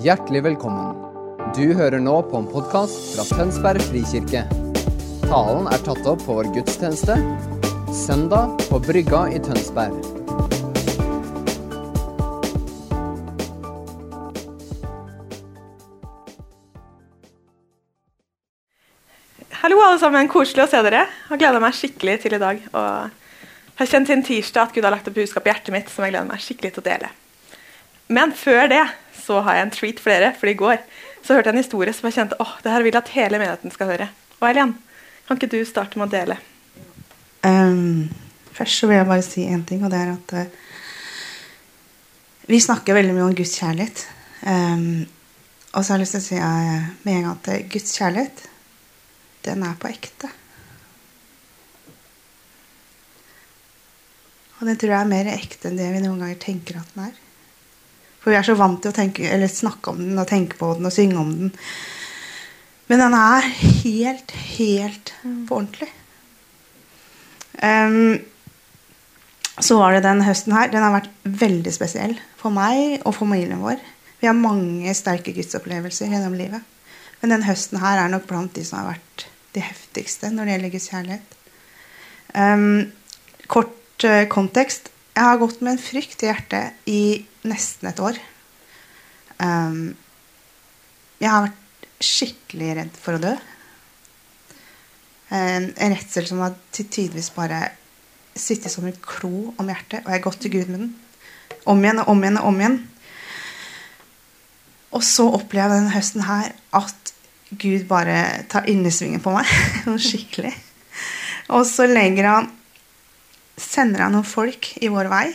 Hjertelig velkommen. Du hører nå på en podkast fra Tønsberg frikirke. Talen er tatt opp på vår gudstjeneste søndag på Brygga i Tønsberg. Hallo, alle sammen. Koselig å se dere. Jeg gleder meg skikkelig til i dag. Og har kjent siden tirsdag at Gud har lagt opp budskap i hjertet mitt som jeg gleder meg skikkelig til å dele. Men før det så har jeg en treat for dere. For i går så hørte jeg en historie som jeg kjente åh, det her vil jeg at hele menigheten skal høre. Og Elian, kan ikke du starte med å dele? Um, først så vil jeg bare si én ting, og det er at uh, vi snakker veldig mye om Guds kjærlighet. Um, og så har jeg lyst til å si uh, med en gang at uh, Guds kjærlighet, den er på ekte. Og den tror jeg er mer ekte enn det vi noen ganger tenker at den er. For vi er så vant til å tenke, eller snakke om den og tenke på den og synge om den. Men den er helt, helt på ordentlig. Um, så var det den høsten her. Den har vært veldig spesiell for meg og for familien vår. Vi har mange sterke gudsopplevelser gjennom livet. Men den høsten her er nok blant de som har vært de heftigste når det gjelder Guds kjærlighet. Um, kort uh, kontekst. Jeg har gått med en frykt i hjertet i nesten et år. Um, jeg har vært skikkelig redd for å dø. En, en redsel som har tidvis bare sittet som en klo om hjertet. Og jeg har gått til Gud med den. Om igjen og om igjen og om igjen. Og så opplever jeg denne høsten her at Gud bare tar innesvingen på meg. Skikkelig. Og så legger han Sender han noen folk i vår vei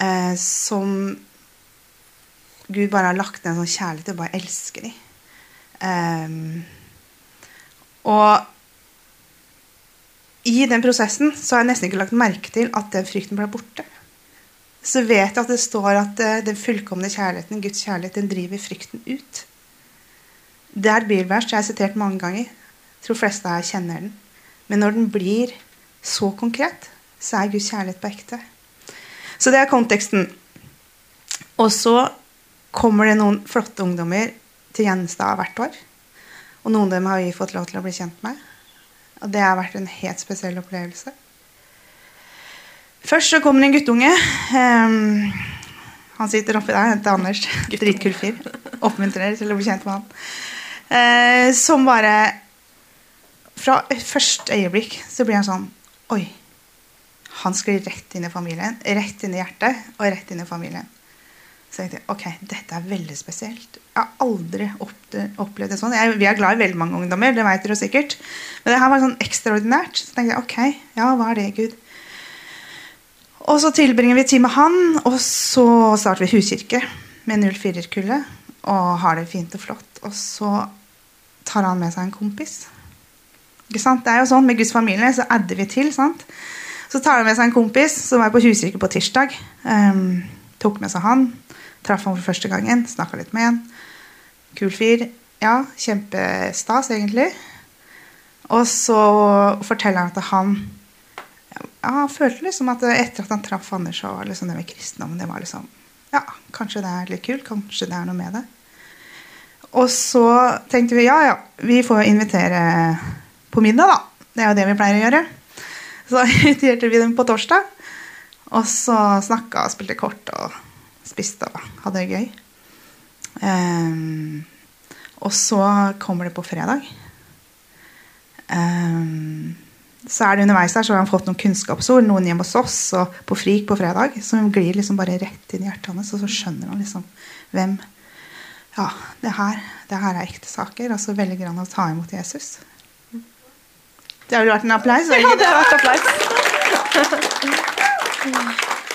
eh, som Gud bare har lagt ned en sånn kjærlighet til bare elsker dem. Um, og i den prosessen så har jeg nesten ikke lagt merke til at den frykten ble borte. Så vet jeg at det står at uh, den fullkomne kjærligheten, Guds kjærlighet, den driver frykten ut. Det er et bibelvers jeg har sitert mange ganger. Jeg tror fleste her kjenner den. Men når den blir så konkret, så er Guds kjærlighet på ekte. Så det er konteksten. Og så kommer det noen flotte ungdommer til Gjenstad hvert år. Og noen av dem har vi fått lov til å bli kjent med. Og det har vært en helt spesiell opplevelse. Først så kommer en guttunge. Um, han sitter oppi der. Heter Anders. Dritkul fyr. Oppmuntrer til å bli kjent med han. Uh, som bare Fra første øyeblikk så blir han sånn Oi. Han skulle rett inn i familien. Rett inn i hjertet og rett inn i familien. Så jeg tenkte ok, dette er veldig spesielt. Jeg har aldri opplevd det sånn. Jeg, vi er glad i veldig mange ungdommer, det vet dere sikkert. Men det her var sånn ekstraordinært. Så tenkte jeg ok, ja, hva er det, Gud? Og så tilbringer vi tid med han, og så starter vi huskirke med 04-kullet. Og har det fint og flott. Og så tar han med seg en kompis. Ikke sant? Det er jo sånn Med Guds familie så adder vi til. sant? Så tar han med seg en kompis som var på huskirke på tirsdag. Um, tok med seg han. Traff han for første gangen. Snakka litt med han. Kul fyr. Ja, kjempestas, egentlig. Og så forteller han at han ja, han følte liksom at etter at han traff Anders, så var liksom det med kristendommen det var liksom, Ja, kanskje det er litt kult. Kanskje det er noe med det. Og så tenkte vi ja, ja, vi får invitere på middag, da. Det er jo det vi pleier å gjøre. Så inviterte vi dem på torsdag. Og så snakka og spilte kort og spiste og hadde det gøy. Um, og så kommer det på fredag. Um, så er det underveis der, så har han fått noen kunnskapsord, noen hjemme hos oss og på Frik på fredag, som glir liksom bare rett inn i hjertet hans, og så skjønner han liksom hvem Ja, det her, det her er ekte saker. Og så velger han å ta imot Jesus. Det hadde vært en applaus? Det hadde vært applaus.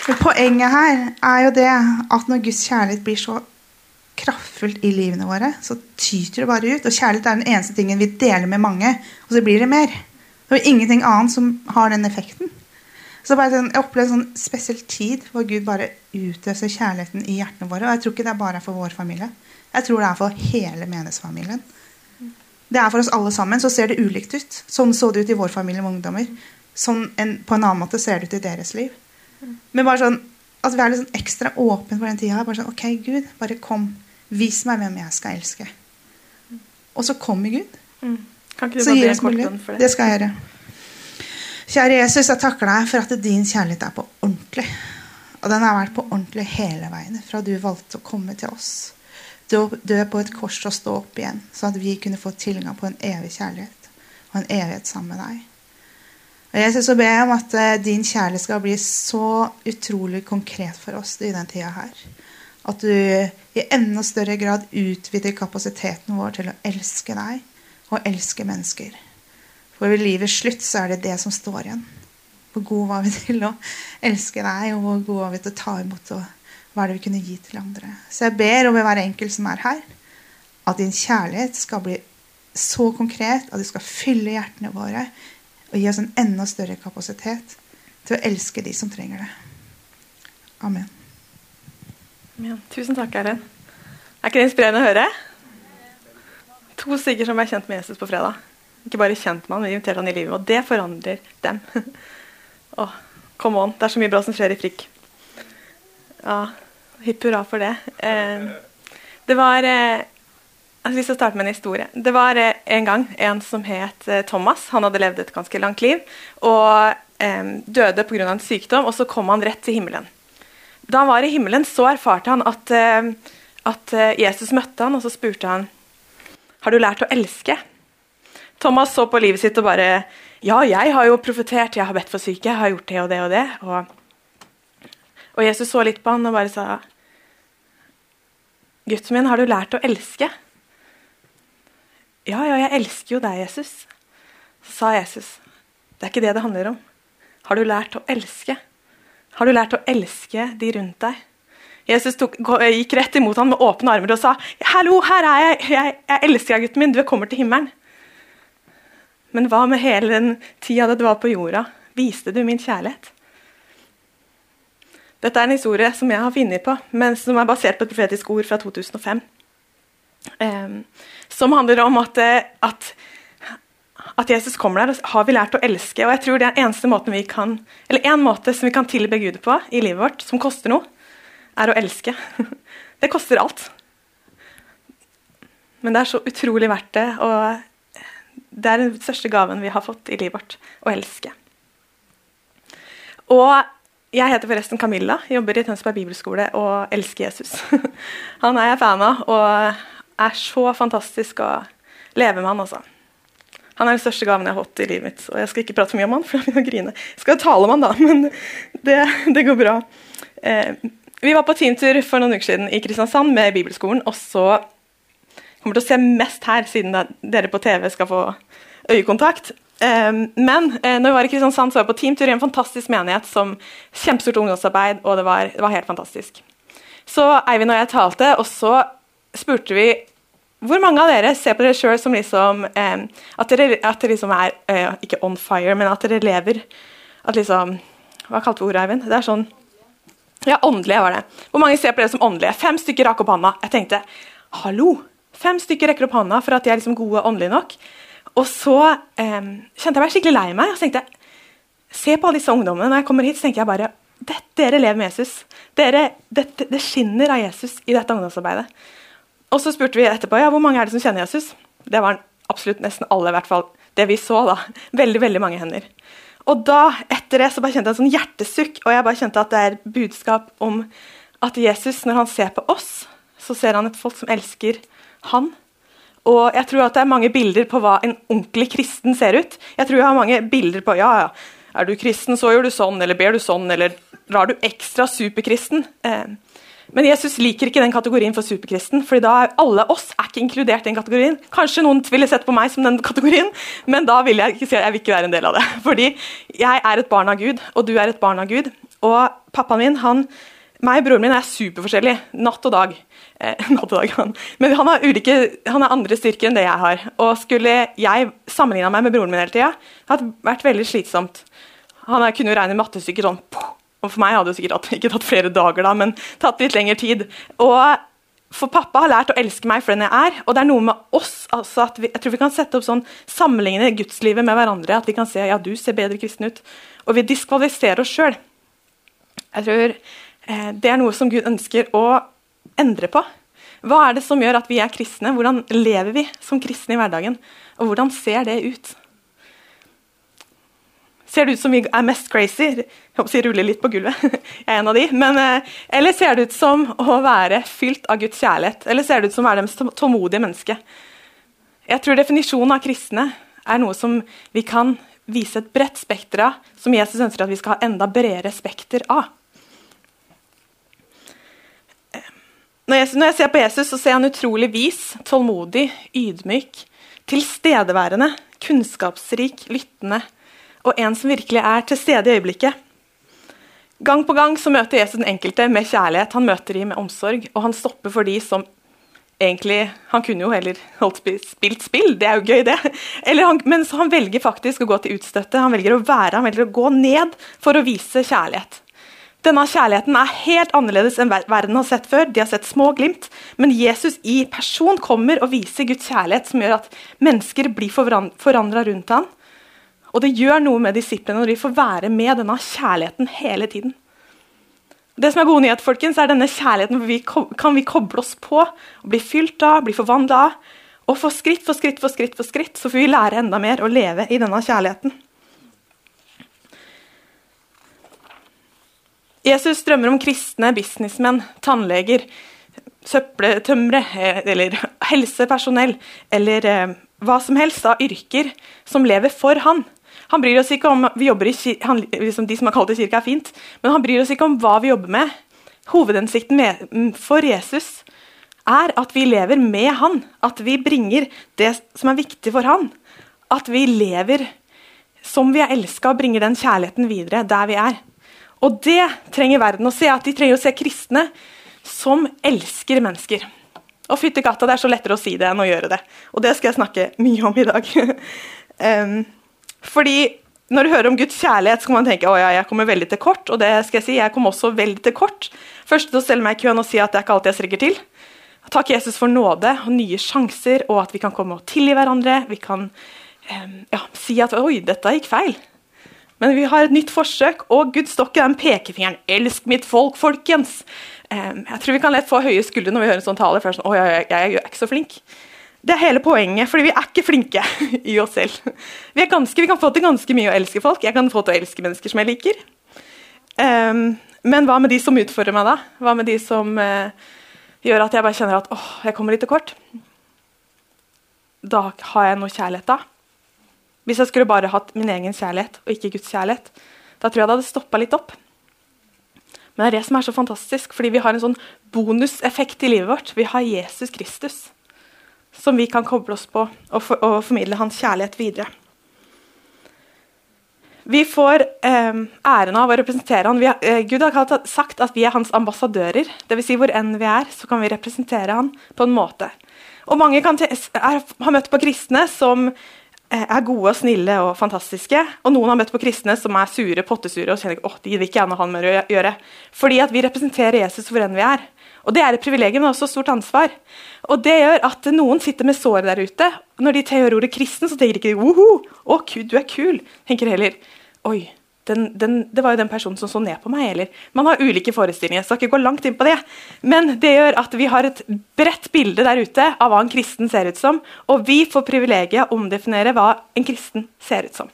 Men poenget her er jo det at når Guds kjærlighet blir så kraftfullt i livene våre, så tyter det bare ut. Og kjærlighet er den eneste tingen vi deler med mange, og så blir det mer. Det er ingenting annet som har den effekten. Så bare, sånn, Jeg opplever en sånn spesiell tid hvor Gud bare utøser kjærligheten i hjertene våre. Og jeg tror ikke det er bare for vår familie. Jeg tror det er for hele menighetsfamilien. Det er for oss alle sammen. Så ser det ulikt ut. Sånn så det ut i vår familie med ungdommer. Sånn en, på en annen måte ser det ut i deres liv. Men bare sånn at vi er litt sånn ekstra åpne for den tida. Bare sånn, ok, Gud, bare kom Vis meg hvem jeg skal elske. Og så kommer Gud. Mm. Kan ikke du Så bare be kort for det? Det skal jeg gjøre. Kjære Jesus, jeg takker deg for at din kjærlighet er på ordentlig. Og den har vært på ordentlig hele veien fra du valgte å komme til oss. Dø på et kors og stå opp igjen, sånn at vi kunne få tilgang på en evig kjærlighet og en evighet sammen med deg. Og jeg så ber jeg om at eh, din kjærlighet skal bli så utrolig konkret for oss i den tida her. At du i enda større grad utvider kapasiteten vår til å elske deg og elske mennesker. For ved livets slutt så er det det som står igjen. Hvor gode var vi til å elske deg, og hvor gode var vi til å ta imot, og hva er det vi kunne gi til andre. Så jeg ber over hver enkelt som er her, at din kjærlighet skal bli så konkret at du skal fylle hjertene våre og gi oss en enda større kapasitet til å elske de som trenger det. Amen. Ja, tusen takk, Erlend. Er ikke det inspirerende å høre? To stykker som ble kjent med Jesus på fredag. Ikke bare kjent med han, men inviterte han i livet. Og det forandrer dem. Åh, come on. Det er så mye bra som skjer i Frikk. Ja, hipp hurra for det. Eh, det var eh, Jeg har lyst starte med en historie. Det var eh, en gang en som het eh, Thomas. Han hadde levd et ganske langt liv og eh, døde pga. en sykdom, og så kom han rett til himmelen. Da han var i himmelen, så erfarte han at, eh, at Jesus møtte han, og så spurte han Har du lært å elske? Thomas så på livet sitt og bare Ja, jeg har jo profetert, jeg har bedt for syke, jeg har gjort det og det og det. Og, og Jesus så litt på han og bare sa Gutten min, har du lært å elske? Ja, ja, jeg elsker jo deg, Jesus. Sa Jesus, det er ikke det det handler om. Har du lært å elske? Har du lært å elske de rundt deg? Jesus tok, gikk rett imot ham med åpne armer og sa, 'Hallo, her er jeg. Jeg, jeg elsker deg, gutten min. Du kommer til himmelen.' Men hva med hele den tida det var på jorda? Viste du min kjærlighet? Dette er en historie som jeg har funnet på, men som er basert på et profetisk ord fra 2005. Em, som handler om at, eh, at, at Jesus kommer der, og har vi lært å elske. Og jeg tror det er eneste måten vi kan, eller en måte som vi kan tilbe Gud på i livet vårt, som koster noe, er å elske. Det koster alt. Men det er så utrolig verdt det, og det er den største gaven vi har fått i livet vårt, å elske. Og jeg heter forresten Camilla, jobber i Tønsberg bibelskole og elsker Jesus. Han er jeg fan av, og er så fantastisk å leve med han, altså. Han er den største gaven jeg har fått i livet mitt. Og jeg skal ikke prate for mye om han, for da begynner jeg å grine. Jeg skal tale om han da, men det, det går bra. Eh, vi var på teamtur for noen uker siden i Kristiansand med bibelskolen, og så kommer til å se mest her, siden dere på TV skal få øyekontakt. Eh, men eh, når vi var i Kristiansand, så var jeg på teamtur i en fantastisk menighet som kjempestort ungdomsarbeid, og det var, det var helt fantastisk. Så Eivind og jeg talte, og så spurte vi hvor mange av dere ser på dere sjøl som liksom eh, at, dere, at dere liksom er eh, Ikke on fire, men at dere lever At liksom Hva kalte vi ordet, Eivind? Det er sånn Ja, åndelige var det. Hvor mange ser på dere som åndelige? Fem stykker rakk opp hånda. Jeg tenkte hallo! Fem stykker rekker opp hånda for at de er liksom gode åndelige nok. Og så eh, kjente jeg meg skikkelig lei meg. Og så tenkte jeg Se på alle disse ungdommene. Når jeg kommer hit, så tenker jeg bare dette, Dere lever med Jesus. Dere, det, det skinner av Jesus i dette ungdomsarbeidet. Og så spurte vi etterpå ja, hvor mange er det som kjenner Jesus. Det var absolutt nesten alle, i hvert fall det vi så. da. Veldig veldig mange hender. Og da, etter det, så bare kjente jeg en sånn hjertesukk, og jeg bare kjente at det er budskap om at Jesus, når han ser på oss, så ser han et folk som elsker han. Og jeg tror at det er mange bilder på hva en ordentlig kristen ser ut. Jeg tror jeg har mange bilder på ja, ja, er du kristen, så gjør du sånn, eller ber du sånn, eller drar du ekstra superkristen. Eh, men Jesus liker ikke den kategorien for superkristen, fordi da er alle oss er ikke inkludert i den kategorien. Kanskje noen ville sett på meg som den kategorien, men da vil jeg ikke si at jeg vil ikke være en del av det. Fordi jeg er et barn av Gud, og du er et barn av Gud. Og pappaen min, han, meg og broren min er superforskjellige. Natt og dag. Eh, natt og dag, han. Men han har, ulike, han har andre styrker enn det jeg har. Og skulle jeg sammenligna meg med broren min hele tida, hadde det vært veldig slitsomt. Han kunne jo regne mattestykker sånn og For meg hadde det sikkert ikke tatt flere dager, da, men tatt litt lengre tid. Og For pappa har lært å elske meg for den jeg er, og det er noe med oss altså at vi, jeg tror vi kan sette opp sånn, sammenligne gudslivet med hverandre. At vi kan se ja, du ser bedre kristen ut. Og vi diskvalifiserer oss sjøl. Jeg tror det er noe som Gud ønsker å endre på. Hva er det som gjør at vi er kristne? Hvordan lever vi som kristne i hverdagen? Og hvordan ser det ut? Ser det ut som vi er mest crazy? Jeg håper jeg ruller litt på gulvet. Jeg er en av de. Men, eh, eller ser det ut som å være fylt av Guds kjærlighet? Eller ser det ut som å være det mest tålmodige mennesket? Jeg tror definisjonen av kristne er noe som vi kan vise et bredt spekter av, som Jesus ønsker at vi skal ha enda bredere spekter av. Når jeg, når jeg, ser på Jesus, så ser jeg han utrolig vis, tålmodig, ydmyk, tilstedeværende, kunnskapsrik, lyttende og en som virkelig er til stede i øyeblikket. Gang på gang så møter Jesus den enkelte med kjærlighet, han møter dem med omsorg, og han stopper for de som egentlig Han kunne jo heller holdt spilt spill, det er jo gøy, det. Han, men han velger faktisk å gå til utstøtte, han velger å være, han velger å gå ned for å vise kjærlighet. Denne kjærligheten er helt annerledes enn verden har sett før. De har sett små glimt, men Jesus i person kommer og viser Guds kjærlighet, som gjør at mennesker blir forandra rundt ham. Og det gjør noe med disiplene når de får være med denne kjærligheten hele tiden. Det som er gode nyhet, folkens, er denne kjærligheten vi kan vi koble oss på og bli fylt av, bli forvandla av. Og for skritt for skritt for skritt for skritt så får vi lære enda mer å leve i denne kjærligheten. Jesus drømmer om kristne businessmenn, tannleger, søppeltømrere eh, eller helsepersonell eller eh, hva som helst av yrker som lever for han. Han bryr oss ikke om vi jobber i han, liksom De som har kalt det kirka, er fint, men han bryr oss ikke om hva vi jobber med. Hovedhensikten med, mm, for Jesus er at vi lever med han. At vi bringer det som er viktig for han. At vi lever som vi er elska, og bringer den kjærligheten videre der vi er. Og det trenger verden å se. At de trenger å se kristne som elsker mennesker. Og fytti katta, det er så lettere å si det enn å gjøre det. Og det skal jeg snakke mye om i dag. um, fordi når du hører om Guds kjærlighet, så kan man tenke å ja, jeg kommer veldig til kort. Og det skal jeg si, jeg kom også veldig til kort. Først til å stelle meg i køen og si at det er ikke alltid jeg strekker til. Takk Jesus for nåde og nye sjanser, og at vi kan komme og tilgi hverandre. Vi kan um, ja, si at oi, dette gikk feil. Men vi har et nytt forsøk, og gudstokke stokk den pekefingeren. Elsk mitt folk, folkens! Um, jeg tror vi kan lett få høye skuldre når vi hører en sånn tale. Først, sånn, jeg, jeg, er ikke så flink. Det er hele poenget, fordi vi er ikke flinke i oss selv. Vi, ganske, vi kan få til ganske mye å elske folk. Jeg kan få til å elske mennesker som jeg liker. Um, men hva med de som utfordrer meg, da? Hva med de som uh, gjør at jeg bare kjenner at åh, jeg kommer litt til kort? Da har jeg noe kjærlighet, da. Hvis jeg skulle bare hatt min egen kjærlighet og ikke Guds kjærlighet, da tror jeg det hadde stoppa litt opp. Men det er det som er så fantastisk, fordi vi har en sånn bonuseffekt i livet vårt. Vi har Jesus Kristus, som vi kan koble oss på og, for, og formidle hans kjærlighet videre. Vi får eh, æren av å representere han. Har, eh, Gud har sagt at vi er hans ambassadører. Dvs. Si hvor enn vi er, så kan vi representere han på en måte. Og Mange kan har møtt på kristne som er gode og snille og fantastiske. Og noen har møtt på kristne som er sure, pottesure og kjenner åh, de vil ikke jeg noe han med å gjøre. Fordi at vi representerer Jesus hvor enn vi er. Og Det er et privilegium, men også et stort ansvar. Og Det gjør at noen sitter med såret der ute. Når de hører ordet kristen, så tenker de ikke woho, å du er kul. tenker heller oi, den, den, det var jo den personen som så ned på meg. Eller. Man har ulike forestillinger, jeg skal ikke gå langt inn på det. Men det gjør at vi har et bredt bilde der ute av hva en kristen ser ut som. Og vi får privilegiet å omdefinere hva en kristen ser ut som.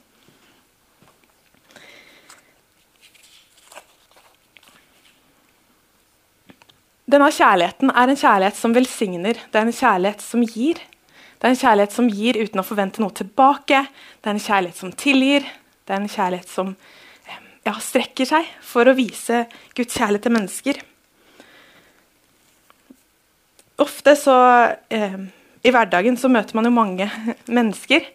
Denne kjærligheten er en kjærlighet som velsigner. Det er en kjærlighet som gir. Det er en kjærlighet som gir uten å forvente noe tilbake. Det er en kjærlighet som tilgir. Det er en kjærlighet som ja, strekker seg for å vise Guds kjærlighet til mennesker. Ofte så eh, I hverdagen så møter man jo mange mennesker.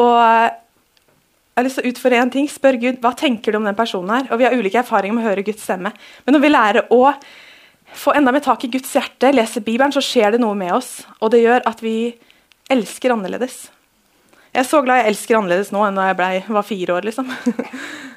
Og jeg har lyst til å utfordre en ting. Spør Gud hva tenker du om den personen her. Og Vi har ulike erfaringer med å høre Guds stemme. Men når vi lærer å få enda mer tak i Guds hjerte, lese Bibelen, så skjer det noe med oss. Og det gjør at vi elsker annerledes. Jeg er så glad jeg elsker annerledes nå enn da jeg ble, var fire år. liksom.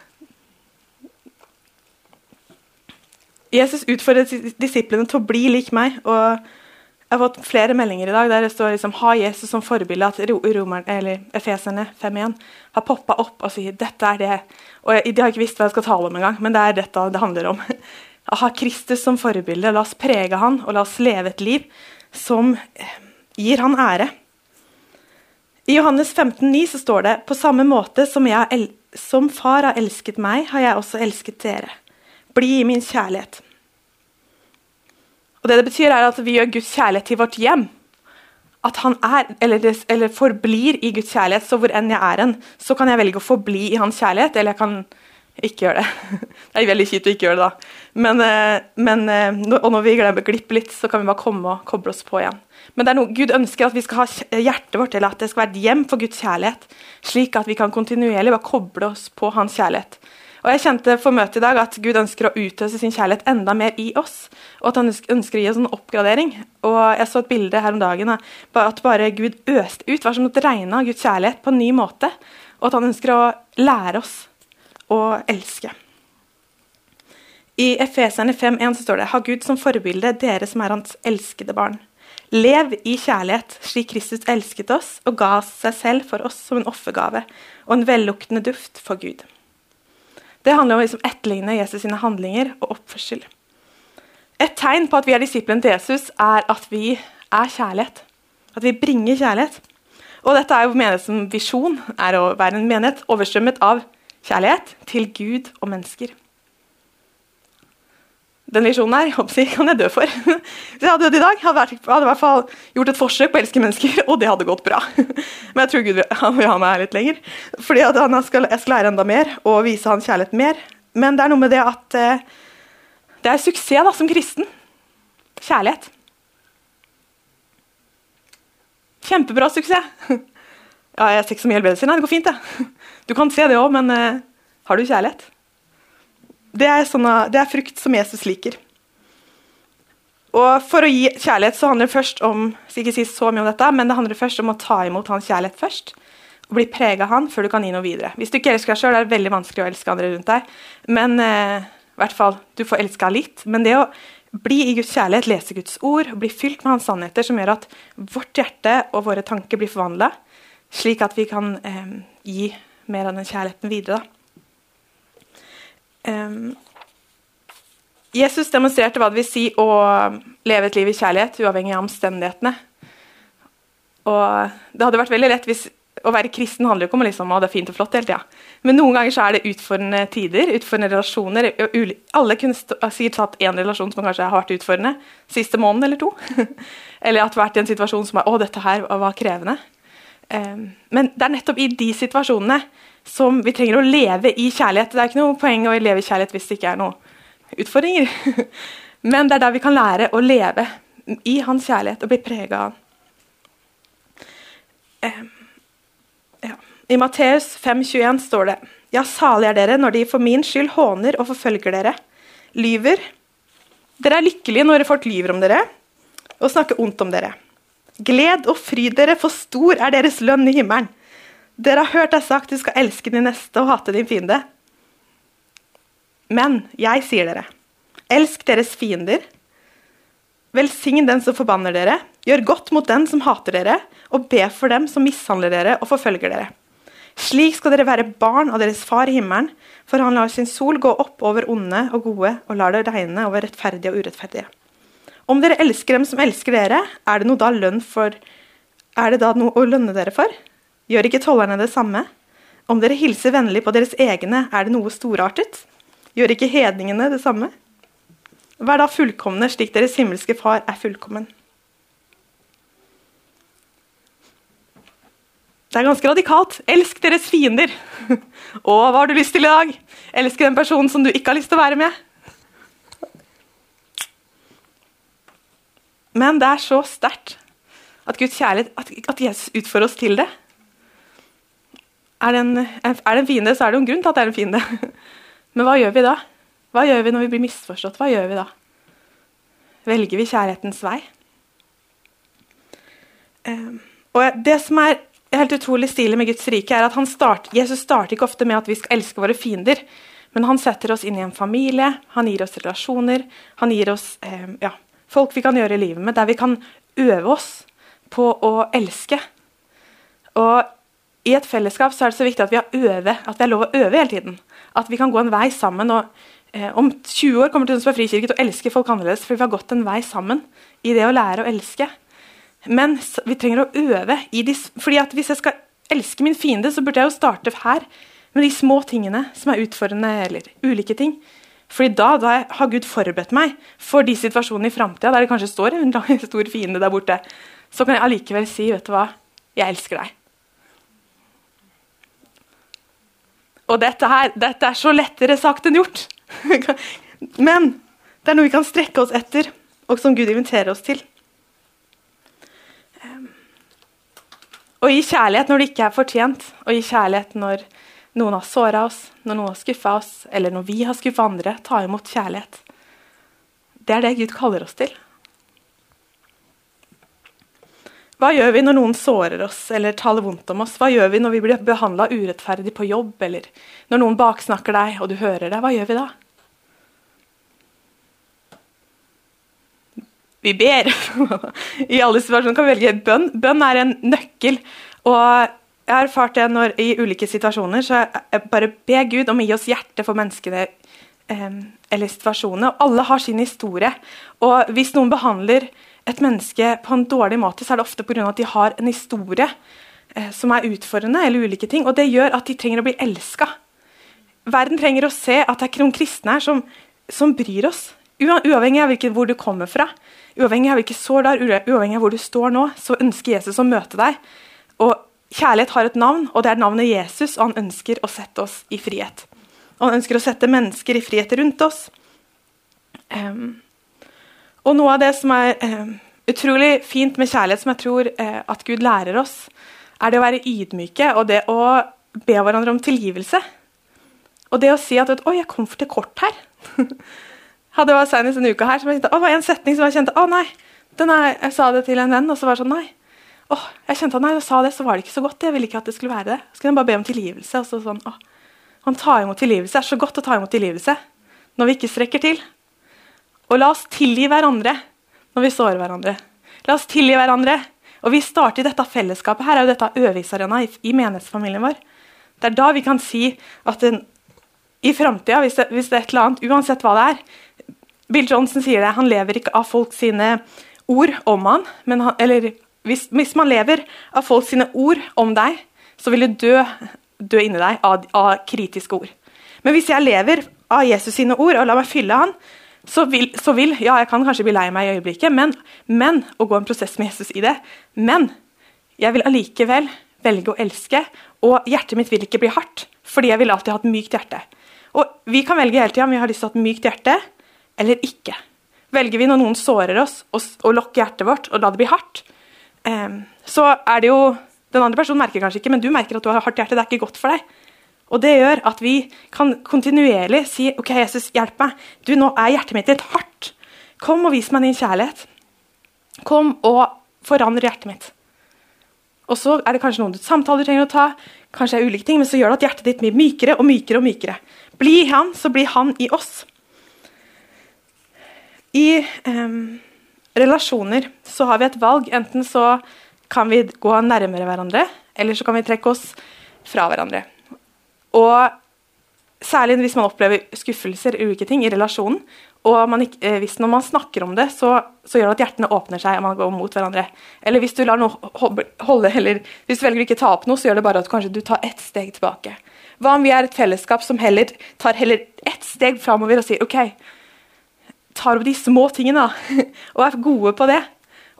Jesus utfordret disiplene til å bli lik meg. og Jeg har fått flere meldinger i dag der det står liksom, ha Jesus som forbilde. At romerne, eller Efeserne 5.1 har poppa opp og sier dette er det. Og jeg, De har ikke visst hva jeg skal tale om engang, men det er dette det handler om. Ha Kristus som forbilde. La oss prege han, og la oss leve et liv som eh, gir han ære. I Johannes 15, 9 så står det på samme måte som, jeg, som far har elsket meg, har jeg også elsket dere. Bli i min kjærlighet. Og Det det betyr, er at vi gjør Guds kjærlighet til vårt hjem. At han er, eller, eller forblir i Guds kjærlighet. Så hvor enn jeg er hen, så kan jeg velge å forbli i hans kjærlighet, eller jeg kan ikke gjøre det. Det er veldig kjipt å ikke gjøre det, da. Men, eh, men, eh, og når vi glemmer glipp litt, så kan vi bare komme og koble oss på igjen. Men det er noe Gud ønsker at vi skal ha hjertet vårt, eller at det skal være et hjem for Guds kjærlighet. Slik at vi kan kontinuerlig bare koble oss på hans kjærlighet. Og Jeg kjente for møtet i dag at Gud ønsker å utøse sin kjærlighet enda mer i oss. Og at han ønsker å gi oss en oppgradering. Og Jeg så et bilde her om dagen at bare Gud øste ut. var som det regna Guds kjærlighet på en ny måte. Og at han ønsker å lære oss å elske. I Efeserne 5,1 står det Ha Gud som forbilde, dere som er hans elskede barn. Lev i kjærlighet, slik Kristus elsket oss og ga seg selv for oss som en offergave og en velluktende duft for Gud. Det handler om å liksom etterligne Jesus sine handlinger og oppførsel. Et tegn på at vi er disiplene til Jesus, er at vi er kjærlighet. At vi bringer kjærlighet. Og dette er jo menighetens visjon, er å være en menighet overstrømmet av kjærlighet til Gud og mennesker. Den visjonen her jeg, kan jeg dø for. Hvis jeg hadde dødd i dag, hadde jeg hadde i hvert fall gjort et forsøk på å elske mennesker, og det hadde gått bra. Men jeg tror Gud vil ha meg her litt lenger. Fordi skal, Jeg skal lære enda mer og vise hans kjærlighet mer. Men det er noe med det at eh, det er suksess da, som kristen. Kjærlighet. Kjempebra suksess. Ja, jeg ser ikke så mye helbredelse. Nei, det går fint, det. Du kan se det òg, men uh, har du kjærlighet? Det er, sånne, det er, frukt som Jesus liker. Og For å gi kjærlighet så handler det først om ikke si så mye om dette, men det handler først om å ta imot hans kjærlighet først. Og bli prega av han før du kan gi noe videre. Hvis du ikke elsker deg sjøl, er det veldig vanskelig å elske andre rundt deg. Men eh, hvert fall, du får elska litt. Men det å bli i Guds kjærlighet, lese Guds ord, bli fylt med hans sannheter, som gjør at vårt hjerte og våre tanker blir forvandla, slik at vi kan eh, gi mer av den kjærligheten videre. Um, Jesus demonstrerte hva det vil si å leve et liv i kjærlighet, uavhengig av omstendighetene. Og det hadde vært veldig lett hvis Å være kristen handler jo ikke om liksom, å det er fint og flott hele tida. Men noen ganger så er det utfordrende tider, utfordrende relasjoner. Alle kunne sikkert tatt én relasjon som kanskje har vært utfordrende siste måneden eller to. eller at vært i en situasjon som er å, dette her var krevende. Um, men det er nettopp i de situasjonene som vi trenger å leve i kjærlighet. Det er ikke noe poeng å leve i kjærlighet hvis det ikke er noen utfordringer. Men det er der vi kan lære å leve i hans kjærlighet og bli prega av han. Ja. I Matteus 5,21 står det Ja, salig er dere når de for min skyld håner og forfølger dere, lyver. Dere er lykkelige når folk lyver om dere og snakker ondt om dere. Gled og fryd dere, for stor er deres lønn i himmelen. Dere har hørt deg sagt du skal elske din neste og hate din fiende. Men jeg sier dere, elsk deres fiender. Velsign den som forbanner dere, gjør godt mot den som hater dere, og be for dem som mishandler dere og forfølger dere. Slik skal dere være barn av deres far i himmelen, for han lar sin sol gå opp over onde og gode, og lar det regne over rettferdige og urettferdige. Om dere elsker dem som elsker dere, er det, da for, er det da noe å lønne dere for? Gjør ikke tollerne det samme? Om dere hilser vennlig på deres egne, er det noe storartet? Gjør ikke hedningene det samme? Vær da fullkomne slik deres himmelske Far er fullkommen. Det er ganske radikalt. Elsk deres fiender. Og hva har du lyst til i dag? Elsk den personen som du ikke har lyst til å være med. Men det er så sterkt at Guds kjærlighet, at, at Jesus utfører oss til det. Er det, en, er det en fiende, så er det jo en grunn til at det er en fiende. Men hva gjør vi da? Hva gjør vi når vi blir misforstått? Hva gjør vi da? Velger vi kjærlighetens vei? Um, og Det som er helt utrolig stilig med Guds rike, er at start, Jesus starter ikke ofte med at vi skal elske våre fiender. Men han setter oss inn i en familie, han gir oss relasjoner, han gir oss um, ja, folk vi kan gjøre livet med, der vi kan øve oss på å elske. Og i et fellesskap så er det så viktig at vi har, øve, at vi har lov å øve hele tiden. At vi kan gå en vei sammen og eh, om 20 år kommer Tønsberg frikirke til å elske folk annerledes, for vi har gått en vei sammen i det å lære å elske. Men vi trenger å øve i de, fordi at hvis jeg skal elske min fiende, så burde jeg jo starte her med de små tingene som er utfordrende, eller ulike ting. Fordi da, da har Gud forberedt meg for de situasjonene i framtida der det kanskje står en stor fiende der borte. Så kan jeg allikevel si, vet du hva, jeg elsker deg. Og dette her, dette er så lettere sagt enn gjort. Men det er noe vi kan strekke oss etter, og som Gud inviterer oss til. Å gi kjærlighet når det ikke er fortjent, å gi kjærlighet når noen har såra oss, når noen har skuffa oss, eller når vi har skuffa andre, ta imot kjærlighet. Det er det Gud kaller oss til. Hva gjør vi når noen sårer oss eller taler vondt om oss? Hva gjør vi når vi blir behandla urettferdig på jobb, eller når noen baksnakker deg og du hører det? Hva gjør vi da? Vi ber. I alle situasjoner kan vi velge bønn. Bønn er en nøkkel. Og jeg har erfart det når, i ulike situasjoner. Så jeg bare be Gud om å gi oss hjerte for menneskene eh, eller situasjonene. Og alle har sin historie. Og hvis noen behandler et menneske på en dårlig måte, så er det ofte pga. at de har en historie eh, som er utfordrende, eller ulike ting. Og det gjør at de trenger å bli elska. Verden trenger å se at det er noen kristne her som, som bryr oss. Uavhengig av hvor du kommer fra, Uavhengig av hvilke sår du har, uavhengig av hvor du står nå, så ønsker Jesus å møte deg. Og Kjærlighet har et navn, og det er navnet Jesus, og han ønsker å sette oss i frihet. Og han ønsker å sette mennesker i frihet rundt oss. Um, og noe av det som er eh, utrolig fint med kjærlighet, som jeg tror eh, at Gud lærer oss, er det å være ydmyke og det å be hverandre om tilgivelse. Og det å si at 'Oi, jeg kom for til kort her'. hadde jeg senest denne uka her, som jeg kjente, å, det var en setning som jeg kjente Å, nei. Er, jeg sa det til en venn, og så var det sånn Nei. Å, jeg kjente at nei, jeg sa det, så var det ikke så godt. Jeg ville ikke at det skulle være det. Så kunne jeg bare be om tilgivelse. og så sånn, å, Han tar imot tilgivelse. Det er så godt å ta imot tilgivelse når vi ikke strekker til. Og la oss tilgi hverandre når vi sårer hverandre. La oss tilgi hverandre. Og vi starter i dette fellesskapet. Her er jo dette øvingsarena i, i menighetsfamilien vår. Det er da vi kan si at en, i framtida, hvis, hvis, det er et eller annet, uansett hva det er, Bill Johnson sier det. Han lever ikke av folk sine ord om han, han eller hvis, hvis, man lever av folk sine ord om deg, så vil du dø, dø inni deg av, av, kritiske ord. Men hvis jeg lever av Jesus sine ord og lar meg fylle han, så vil, så vil, Ja, jeg kan kanskje bli lei meg i øyeblikket, men, men å gå en prosess med Jesus i det. Men jeg vil allikevel velge å elske, og hjertet mitt vil ikke bli hardt, fordi jeg vil alltid ha et mykt hjerte. Og Vi kan velge hele tida om vi har lyst til å ha et mykt hjerte, eller ikke. Velger vi når noen sårer oss, å lokke hjertet vårt og la det bli hardt, eh, så er det jo Den andre personen merker kanskje ikke, men du merker at du har hardt hjerte. Det er ikke godt for deg. Og Det gjør at vi kan kontinuerlig si OK, Jesus, hjelp meg. Du, Nå er hjertet mitt litt hardt. Kom og vis meg din kjærlighet. Kom og forandre hjertet mitt. Og så er det kanskje noen samtaler du trenger å ta, kanskje er ulike ting, men så gjør det at hjertet ditt blir mykere og mykere. og mykere. Bli han, så blir han i oss. I eh, relasjoner så har vi et valg. Enten så kan vi gå nærmere hverandre, eller så kan vi trekke oss fra hverandre. Og Særlig hvis man opplever skuffelser ulike ting i relasjonen. Og man eh, hvis når man snakker om det, så, så, gjør det at hjertene åpner seg og man går mot hverandre. Eller hvis du lar noe holde, eller hvis du velger å ikke ta opp noe, så gjør det bare at kanskje du tar ett steg tilbake. Hva om vi er et fellesskap som heller tar heller ett steg framover og sier OK, tar opp de små tingene og er gode på det.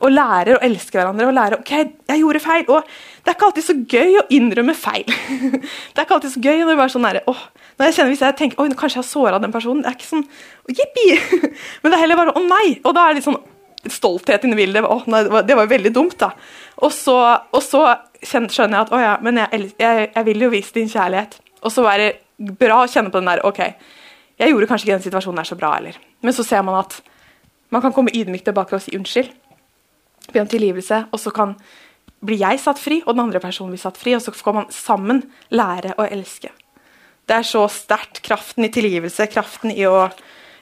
Og lærer å elske hverandre og lærer ok, jeg gjorde feil. Og det er ikke alltid så gøy å innrømme feil. det er ikke alltid så gøy når, sånn der, åh, når jeg kjenner hvis jeg tenker oi, kanskje jeg har såra den personen. Det er ikke sånn jippi! Men det er heller bare å nei! Og da er det litt sånn stolthet inni bildet. Å, nei, det var jo veldig dumt, da. Og så, og så skjønner jeg at å ja, men jeg, jeg, jeg vil jo vise din kjærlighet. Og så være det bra å kjenne på den der OK, jeg gjorde kanskje ikke den situasjonen der så bra eller. Men så ser man at man kan komme ydmykt tilbake og si unnskyld. Be om tilgivelse, og så kan bli jeg satt fri, og den andre personen blir satt fri. Og så får man sammen lære å elske. Det er så sterkt. Kraften i tilgivelse, kraften i å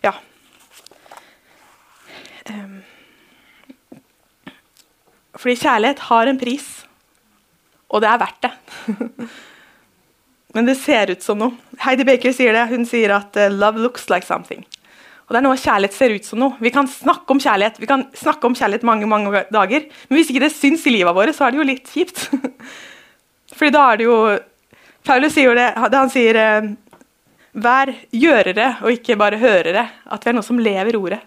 Ja. Um. Fordi kjærlighet har en pris, og det er verdt det. Men det ser ut som noe. Heidi Baker sier det. Hun sier at uh, 'love looks like something'. Og det er noe kjærlighet ser ut som noe. Vi kan snakke om kjærlighet vi kan snakke om kjærlighet mange mange dager, men hvis ikke det syns i livet vårt, så er det jo litt kjipt. Fordi da er det jo Paulus sier jo det, han sier uh, Vær gjørere og ikke bare hørere. At vi er noe som lever ordet.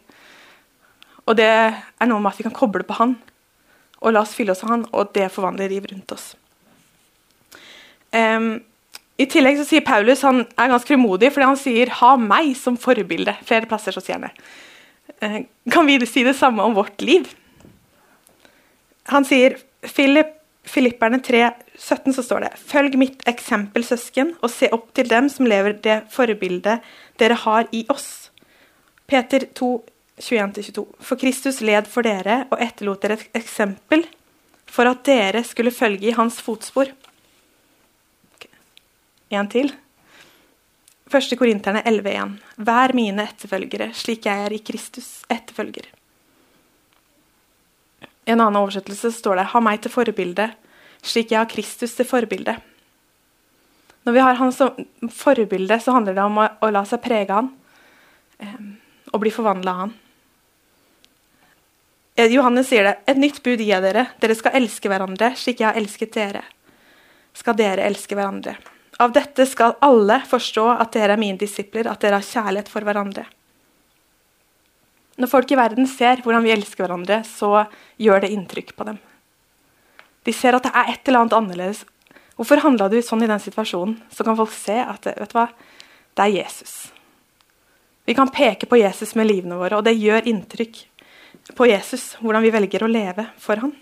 Og det er noe med at vi kan koble på Han, og la oss fylle oss av Han, og det forvandler liv rundt oss. Um, I tillegg så sier Paulus han er ganske frimodig fordi han sier 'ha meg som forbilde'. Flere plasser så sier han det. Uh, kan vi si det samme om vårt liv? Han sier Philip, Filipperne 3, 17 så står det Følg mitt eksempel, søsken, og se opp til dem som lever det forbildet dere har i oss. Peter 2, 21-22. For Kristus led for dere og etterlot dere et eksempel for at dere skulle følge i hans fotspor. En til. Første Korinterne 11,1. Vær mine etterfølgere, slik jeg er i Kristus etterfølger. I en annen oversettelse står det 'Ha meg til forbilde, slik jeg har Kristus til forbilde'. Når vi har han som forbilde, så handler det om å, å la seg prege han. Um, og bli forvandla av han. Eh, Johannes sier det. Et nytt bud gir jeg dere. Dere skal elske hverandre slik jeg har elsket dere. Skal dere elske hverandre. Av dette skal alle forstå at dere er mine disipler, at dere har kjærlighet for hverandre. Når folk i verden ser hvordan vi elsker hverandre, så gjør det inntrykk på dem. De ser at det er et eller annet annerledes. Hvorfor handla du sånn i den situasjonen? Så kan folk se at vet du hva? det er Jesus. Vi kan peke på Jesus med livene våre, og det gjør inntrykk på Jesus, hvordan vi velger å leve for han.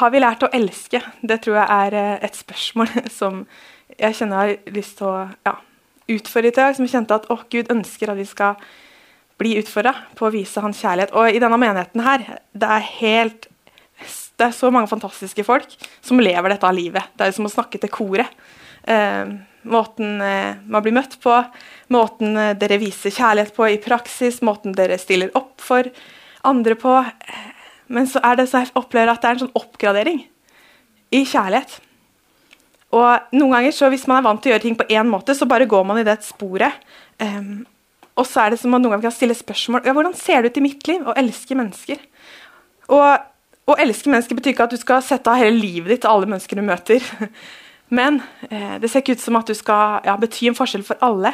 Har vi lært å elske? Det tror jeg er eh, et spørsmål som jeg kjenner jeg har lyst til å ja, utfordre i dag. Som jeg kjente at å, Gud ønsker at vi skal bli utfordra på å vise hans kjærlighet. Og i denne menigheten her, det er helt det er så mange fantastiske folk som lever dette av livet. Det er som å snakke til koret. Eh, måten eh, man blir møtt på, måten eh, dere viser kjærlighet på i praksis, måten dere stiller opp for andre på. Men så er det så jeg opplever at det er en sånn oppgradering i kjærlighet. Og noen ganger så Hvis man er vant til å gjøre ting på én måte, så bare går man i det sporet. Um, og så er det som at noen ganger kan stille spørsmål ja, hvordan ser det ut i mitt liv å elske mennesker. Og å elske mennesker betyr ikke at du skal sette av hele livet ditt til alle mennesker du møter. Men eh, det ser ikke ut som at du skal ja, bety en forskjell for alle.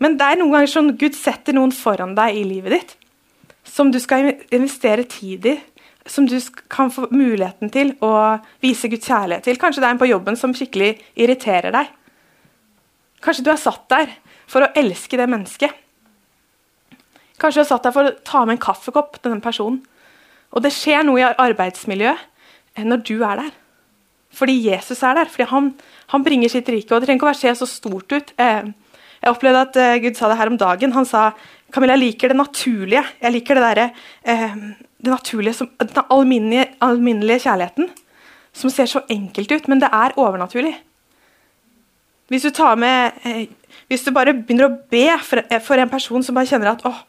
Men det er noen ganger sånn Gud setter noen foran deg i livet ditt som du skal investere tid i. Som du kan få muligheten til å vise Guds kjærlighet til. Kanskje det er en på jobben som skikkelig irriterer deg. Kanskje du er satt der for å elske det mennesket. Kanskje du er satt der for å ta med en kaffekopp til den personen. Og det skjer noe i arbeidsmiljøet eh, når du er der. Fordi Jesus er der. Fordi han, han bringer sitt rike. Og det trenger ikke å se så stort ut. Eh, jeg opplevde at eh, Gud sa det her om dagen. Han sa Camilla, jeg liker det naturlige. Jeg liker det derre eh, det naturlige, som, den alminnelige, alminnelige, kjærligheten. Som ser så enkelt ut, men det er overnaturlig. Hvis du tar med eh, Hvis du bare begynner å be for, eh, for en person som bare kjenner at åh,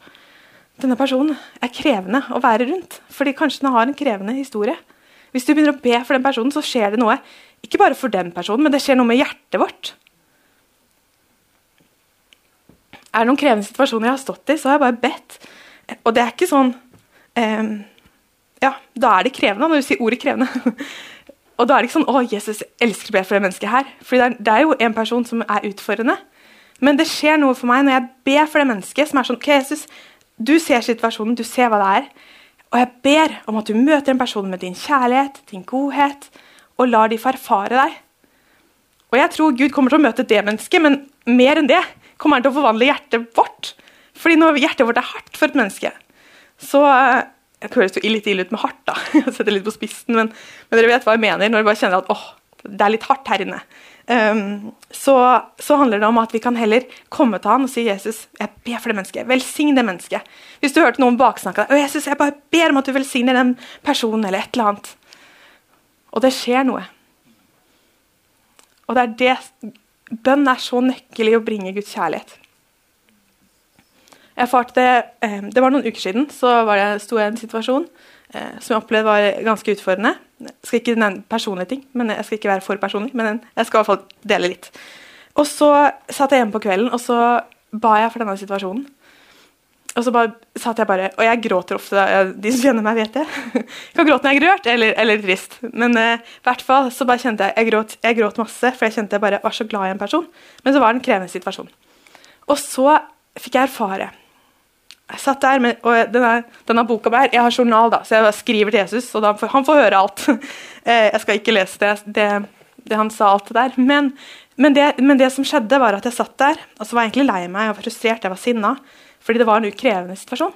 denne personen er krevende å være rundt, fordi kanskje den har en krevende historie hvis du begynner å be for den personen, så skjer det noe. Ikke bare for den personen, men det skjer noe med hjertet vårt. Er det noen krevende situasjoner jeg har stått i, så har jeg bare bedt. Og det er ikke sånn um, Ja, da er det krevende når du sier ordet 'krevende'. og da er det ikke sånn 'Å, Jesus elsker å be for det mennesket her'. For det, det er, jo en person som er utfordrende. Men det skjer noe for meg når jeg ber for det mennesket som er sånn 'OK, Jesus, du ser situasjonen, du ser hva det er'. Og jeg ber om at du møter en person med din kjærlighet, din godhet, og lar de få erfare deg. Og jeg tror Gud kommer til å møte det mennesket, men mer enn det kommer han til å forvandle hjertet vårt. Fordi når hjertet vårt er hardt for et menneske, så Det Jeg høres jo litt ille ut med hardt, da. Jeg setter litt på spissen, men, men, dere vet hva jeg mener når du bare kjenner at åh, det er litt hardt her inne. Um, så, så, handler det om at vi kan heller komme til han og si Jesus, jeg ber for det mennesket. Velsign det mennesket. Hvis du hørte noen baksnakke deg, Jesus, jeg bare ber om at du velsigner den personen eller et eller annet. Og det skjer noe. Og det er det Bønn er så nøkkel i å bringe Guds kjærlighet. Jeg erfarte det, um, det var noen uker siden så var det, sto jeg i en situasjon eh, som jeg opplevde var ganske utfordrende. Jeg skal ikke nevne personlige ting, men jeg skal ikke være for personlig, men jeg skal i hvert fall dele litt. Og så satt jeg hjemme på kvelden, og så ba jeg for denne situasjonen. Og så bare satt jeg bare Og jeg gråter ofte. De som kjenner meg, vet det. Jeg kan gråte når jeg er rørt eller, eller trist. Men uh, i hvert fall så bare kjente jeg jeg gråt, jeg gråt masse, for jeg kjente jeg bare var så glad i en person. Men så var det en krevende situasjon. Og så fikk jeg erfare jeg satt der med, og denne, denne boka der, Jeg har journal, da, så jeg skriver til Jesus, og da, han får høre alt. Eh, jeg skal ikke lese det, det, det han sa, alt det der. Men, men, det, men, det, som skjedde, var at jeg satt der og så var jeg egentlig lei meg og frustrert. Jeg var sinna fordi det var en ukrevende situasjon.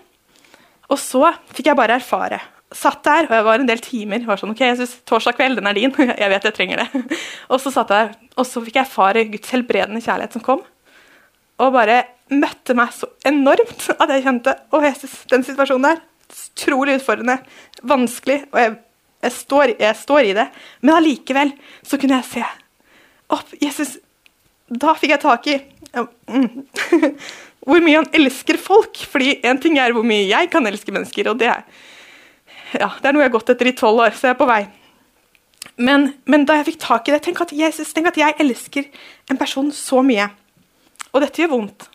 Og så fikk jeg bare erfare. Satt der, og jeg var en del timer. var sånn, ok, jeg synes, Torsdag kveld, den er din. Jeg vet jeg trenger det. Og så satt jeg der, og så fikk jeg erfare Guds helbredende kjærlighet som kom. Og bare møtte meg så enormt at jeg kjente Å, Jesus, den situasjonen der. Utrolig utfordrende. Vanskelig. Og jeg, jeg, står, jeg står, i det. Men allikevel så kunne jeg se opp. Jesus, da fikk jeg tak i hvor mye han elsker folk. Fordi én ting er hvor mye jeg kan elske mennesker, og det er, ja, det er noe jeg har gått etter i tolv år, så jeg er på vei. Men, men, da jeg fikk tak i det, tenk at, Jesus, tenk at jeg elsker en person så mye. Og dette gjør vondt.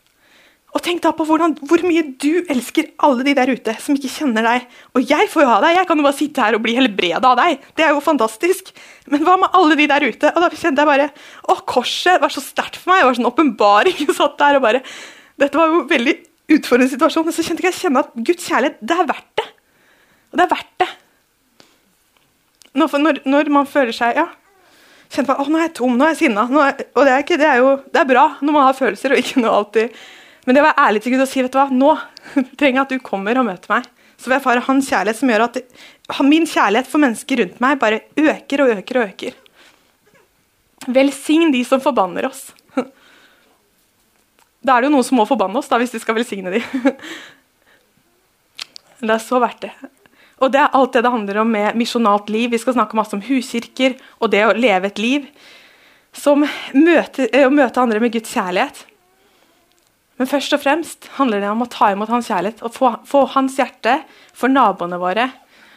Og tenk da på hvordan, hvor mye du elsker alle de der ute som ikke kjenner deg. Og jeg får jo ha deg, jeg kan jo bare sitte her og bli helbreda av deg. Det er jo fantastisk. Men hva med alle de der ute? Og da kjente jeg bare Å, korset var så sterkt for meg. Det var sånn åpenbaring. Jeg satt der og bare Dette var jo en veldig utfordrende situasjon. Men så kjente jeg kjenne at Guds kjærlighet, det er verdt det. Og det er verdt det. Når, når man føler seg Ja, kjente på, å, nå er jeg tom, nå er jeg sinna. Og det er, ikke, det er jo det er bra når man har følelser og ikke noe alltid men det å være ærlig til Gud og si vet du hva, nå trenger jeg at du kommer og møter meg. Så vil jeg erfare hans kjærlighet som gjør at det, min kjærlighet for mennesker rundt meg bare øker og øker og øker. Velsign de som forbanner oss. Da er det jo noen som må forbanne oss, da, hvis de skal velsigne de. Det er så verdt det. Og det er alt det det handler om med misjonalt liv. Vi skal snakke masse om huskirker og det å leve et liv som møter, å møte andre med Guds kjærlighet. Men først og fremst handler det om å ta imot hans kjærlighet og få, få hans hjerte for naboene våre.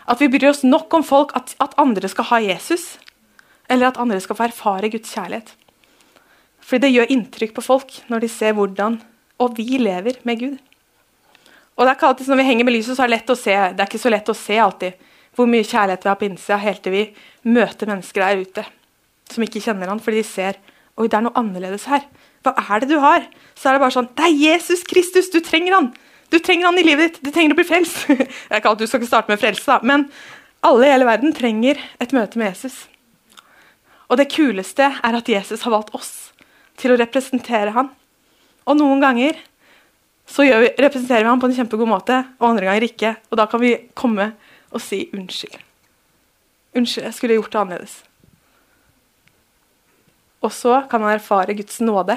At vi bryr oss nok om folk, at, at, andre skal ha Jesus. Eller at andre skal få erfare Guds kjærlighet. Fordi det gjør inntrykk på folk når de ser hvordan og vi lever med Gud. Og det er ikke alltid Når vi henger med lyset, så er det lett å se det er ikke så lett å se alltid hvor mye kjærlighet vi har på innsida, helt til vi møter mennesker der ute som ikke kjenner han, fordi de ser oi, det er noe annerledes her. Hva er det du har? Så er det bare sånn Det er Jesus Kristus! Du trenger han! Du trenger han i livet ditt! Du trenger å bli frelst! Jeg kan, du skal ikke starte med frelse, da, men alle i hele verden trenger et møte med Jesus. Og det kuleste er at Jesus har valgt oss til å representere han. Og noen ganger så vi, representerer vi han på en kjempegod måte, og andre ganger ikke. Og da kan vi komme og si unnskyld. Unnskyld, jeg skulle gjort det annerledes. Og så kan man erfare Guds nåde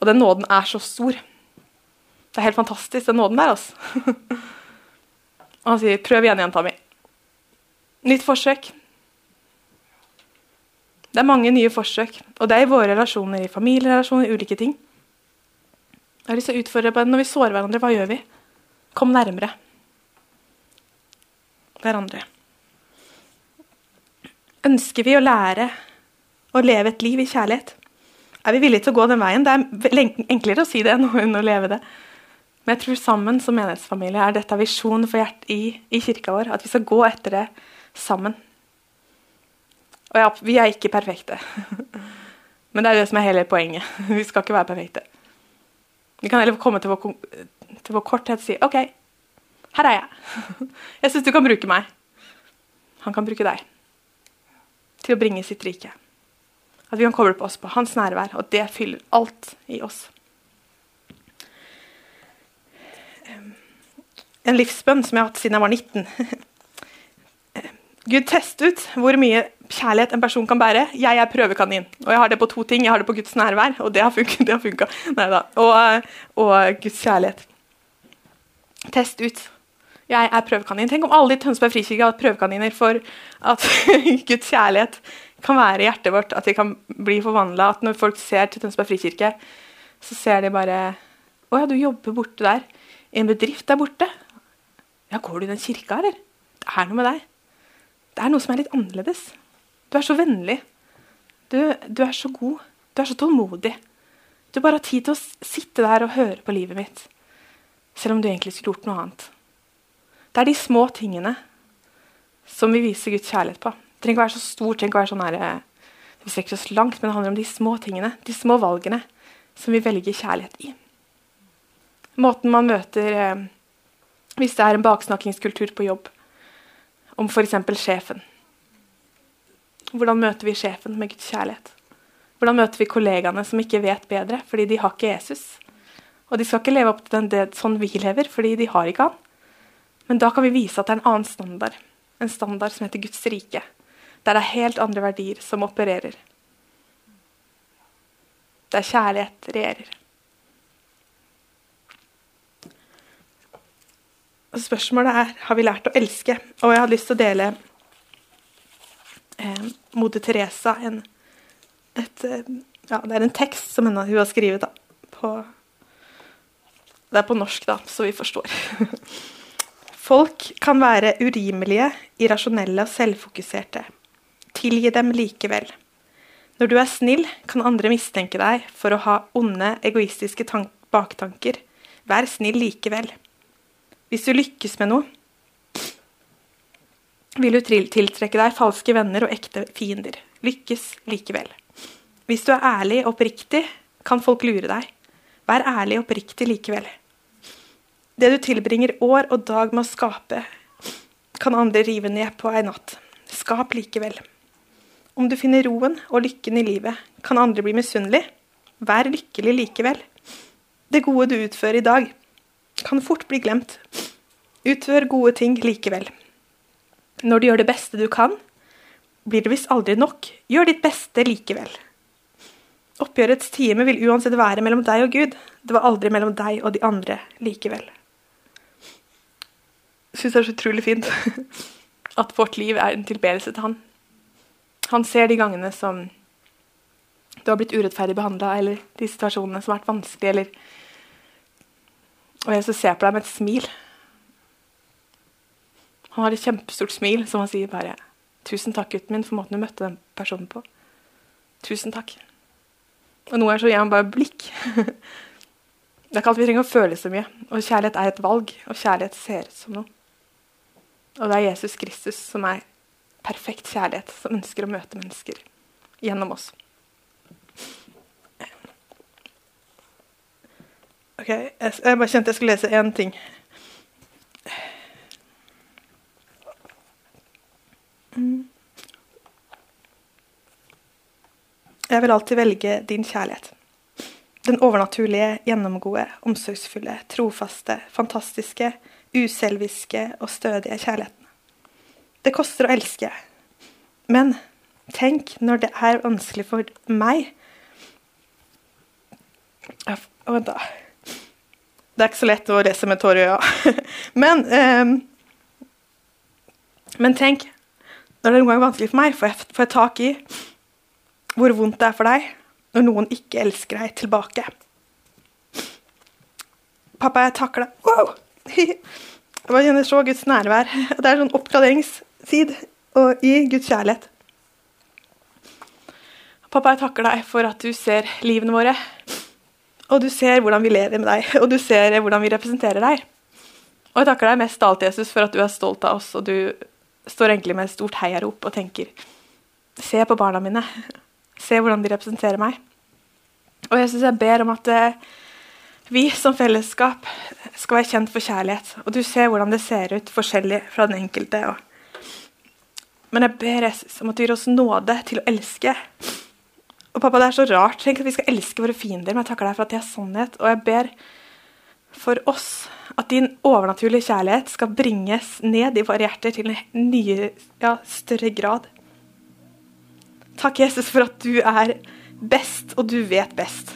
og den nåden er så stor. Det er helt fantastisk, den nåden der, altså. og han sier, 'Prøv igjen, jenta mi'. Nytt forsøk. Det er mange nye forsøk, og det er i våre relasjoner, i familierelasjoner, ulike ting. Jeg har lyst til å utfordre på det. Når vi sårer hverandre, hva gjør vi? Kom nærmere hverandre. Ønsker vi å lære å leve et liv i kjærlighet? Er vi villige til å gå den veien. Det er enklere å si det enn å leve det. Men jeg tror sammen som menighetsfamilie er dette visjonen for hjertet i, i, kirka vår. At vi skal gå etter det sammen. Og ja, vi er ikke perfekte. Men det er det som er hele poenget. Vi skal ikke være perfekte. Vi kan heller komme til vår, til vår korthet og si OK, her er jeg. Jeg syns du kan bruke meg. Han kan bruke deg til å bringe sitt rike. At vi kan koble på oss på hans nærvær, og det fyller alt i oss. En livsbønn som jeg har hatt siden jeg var 19. Gud, test ut hvor mye kjærlighet en person kan bære. Jeg er prøvekanin. Og jeg har det på to ting. Jeg har det på Guds nærvær, og det har funka. Og, og Guds kjærlighet. Test ut. Jeg er prøvekanin. Tenk om alle i Tønsberg frikirke hadde prøvekaniner for at Guds kjærlighet kan være i hjertet vårt, at vi kan bli forvandla. At når folk ser til Tønsberg frikirke, så ser de bare Å ja, du jobber borte der. I en bedrift der borte. Ja, går du i den kirka, eller? Det er noe med deg. Det er noe som er litt annerledes. Du er så vennlig. Du, du er så god. Du er så tålmodig. Du bare har tid til å sitte der og høre på livet mitt. Selv om du egentlig skulle gjort noe annet. Det er de små tingene som vi viser Guds kjærlighet på. Trenger ikke være så stort, trenger ikke være sånn her, eh, vi strekker oss langt, men det handler om de små tingene, de små valgene som vi velger kjærlighet i. Måten man møter eh, Hvis det er en baksnakkingskultur på jobb, om f.eks. sjefen. Hvordan møter vi sjefen med Guds kjærlighet? Hvordan møter vi kollegaene som ikke vet bedre fordi de har ikke Jesus? Og de skal ikke leve opp til den det, sånn vi lever, fordi de har ikke han. Men da kan vi vise at det er en annen standard. En standard som heter Guds rike. Der det er helt andre verdier som opererer. Der kjærlighet regjerer. Spørsmålet er har vi lært å elske. Og jeg hadde lyst til å dele eh, Moder Teresa en, et, eh, ja, Det er en tekst som hun har skrevet på Det er på norsk, da, så vi forstår. Folk kan være urimelige, irrasjonelle og selvfokuserte. Tilgi dem likevel. Når du er snill, kan andre mistenke deg for å ha onde, egoistiske baktanker. Vær snill likevel. Hvis du lykkes med noe, vil du tiltrekke deg falske venner og ekte fiender. Lykkes likevel. Hvis du er ærlig og oppriktig, kan folk lure deg. Vær ærlig og oppriktig likevel. Det du tilbringer år og dag med å skape, kan andre rive ned på ei natt. Skap likevel. Om du finner roen og lykken i livet, kan andre bli misunnelige. Vær lykkelig likevel. Det gode du utfører i dag, kan fort bli glemt. Utfør gode ting likevel. Når du gjør det beste du kan, blir det visst aldri nok. Gjør ditt beste likevel. Oppgjørets time vil uansett være mellom deg og Gud. Det var aldri mellom deg og de andre likevel. Jeg syns det er så utrolig fint at vårt liv er en tilbedelse til Han. Han ser de gangene som du har blitt urettferdig behandla, eller de situasjonene som har vært vanskelige, eller og Jesus ser på deg med et smil. Han har et kjempestort smil som han sier bare 'Tusen takk, gutten min, for måten du møtte den personen på.' Tusen takk. Og noen ganger så gir han bare blikk. Det er ikke alltid vi trenger å føle så mye. Og kjærlighet er et valg, og kjærlighet ser ut som noe. Og det er Jesus Kristus som er perfekt kjærlighet, som ønsker å møte mennesker gjennom oss. Ok, jeg, jeg bare kjente jeg skulle lese én ting. Jeg vil alltid velge din kjærlighet. Den overnaturlige, gjennomgode, omsorgsfulle, trofaste, fantastiske, uselviske og stødige kjærligheten. Det koster å elske. Men tenk når det er vanskelig for meg Vent, da. Det er ikke så lett å lese med tårer i øya. men, um, men tenk, når det er noen gang vanskelig for meg, får jeg, får jeg tak i hvor vondt det er for deg når noen ikke elsker deg tilbake. Pappa, jeg takker deg. Wow! Jeg bare kjenner så Guds nærvær. Det er sånn oppgraderingstid og i Guds kjærlighet. Pappa, jeg takker deg for at du ser livene våre. Og du ser hvordan vi lever med deg, og du ser hvordan vi representerer deg. Og jeg takker deg mest av alt, Jesus, for at du er stolt av oss, og du står egentlig med et stort heiarop og tenker Se på barna mine. Se hvordan de representerer meg. Og jeg synes jeg ber om at eh, vi som fellesskap skal være kjent for kjærlighet. Og du ser hvordan det ser ut forskjellig fra den enkelte. Men jeg ber Jesus om at du gir oss nåde til å elske og pappa, det er så rart. Tenk at vi skal elske våre fiender, men jeg takker deg for at det er sannhet. Og jeg ber for oss at din overnaturlige kjærlighet skal bringes ned i våre hjerter til en nye, ja, større grad. Takk, Jesus, for at du er best, og du vet best.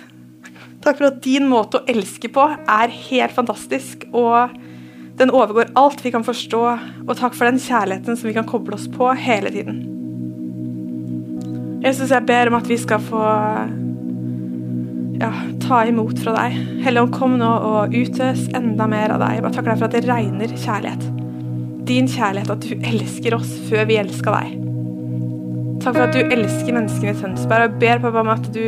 Takk for at din måte å elske på er helt fantastisk, og den overgår alt vi kan forstå. Og takk for den kjærligheten som vi kan koble oss på hele tiden. Jesus, jeg ber om at vi skal få ja, ta imot fra deg. Helligånd, kom nå og utøs enda mer av deg. Jeg bare takker deg for at det regner kjærlighet din kjærlighet at du elsker oss før vi elska deg. Takk for at du elsker menneskene i Tønsberg. Og jeg ber pappa om at du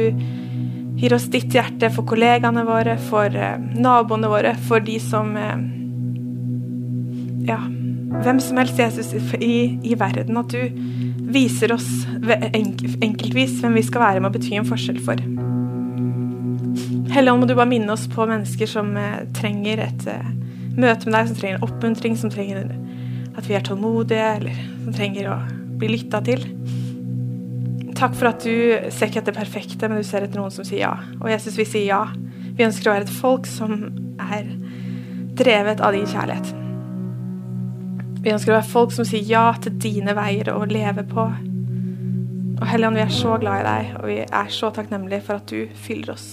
gir oss ditt hjerte for kollegaene våre, for eh, naboene våre, for de som eh, Ja, hvem som helst, Jesus, i, i verden. At du viser oss enkeltvis hvem vi skal være med å bety en forskjell for. Helligånd, må du bare minne oss på mennesker som eh, trenger et eh, møte med deg, som trenger en oppmuntring, som trenger at vi er tålmodige, eller som trenger å bli lytta til. Takk for at du ser ikke etter perfekte, men du ser etter noen som sier ja. Og Jesus, vi sier ja. Vi ønsker å være et folk som er drevet av din kjærlighet. Vi ønsker å være folk som sier ja til dine veier å leve på. Og Helligånd, vi er så glad i deg, og vi er så takknemlige for at du fyller oss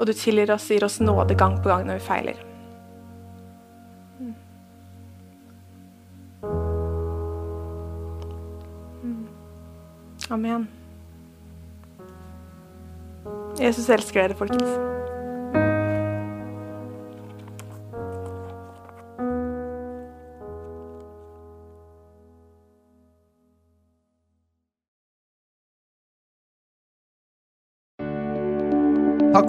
og du tilgir oss gir oss nåde gang på gang når vi feiler. Amen. Jesus elsker dere, folkens.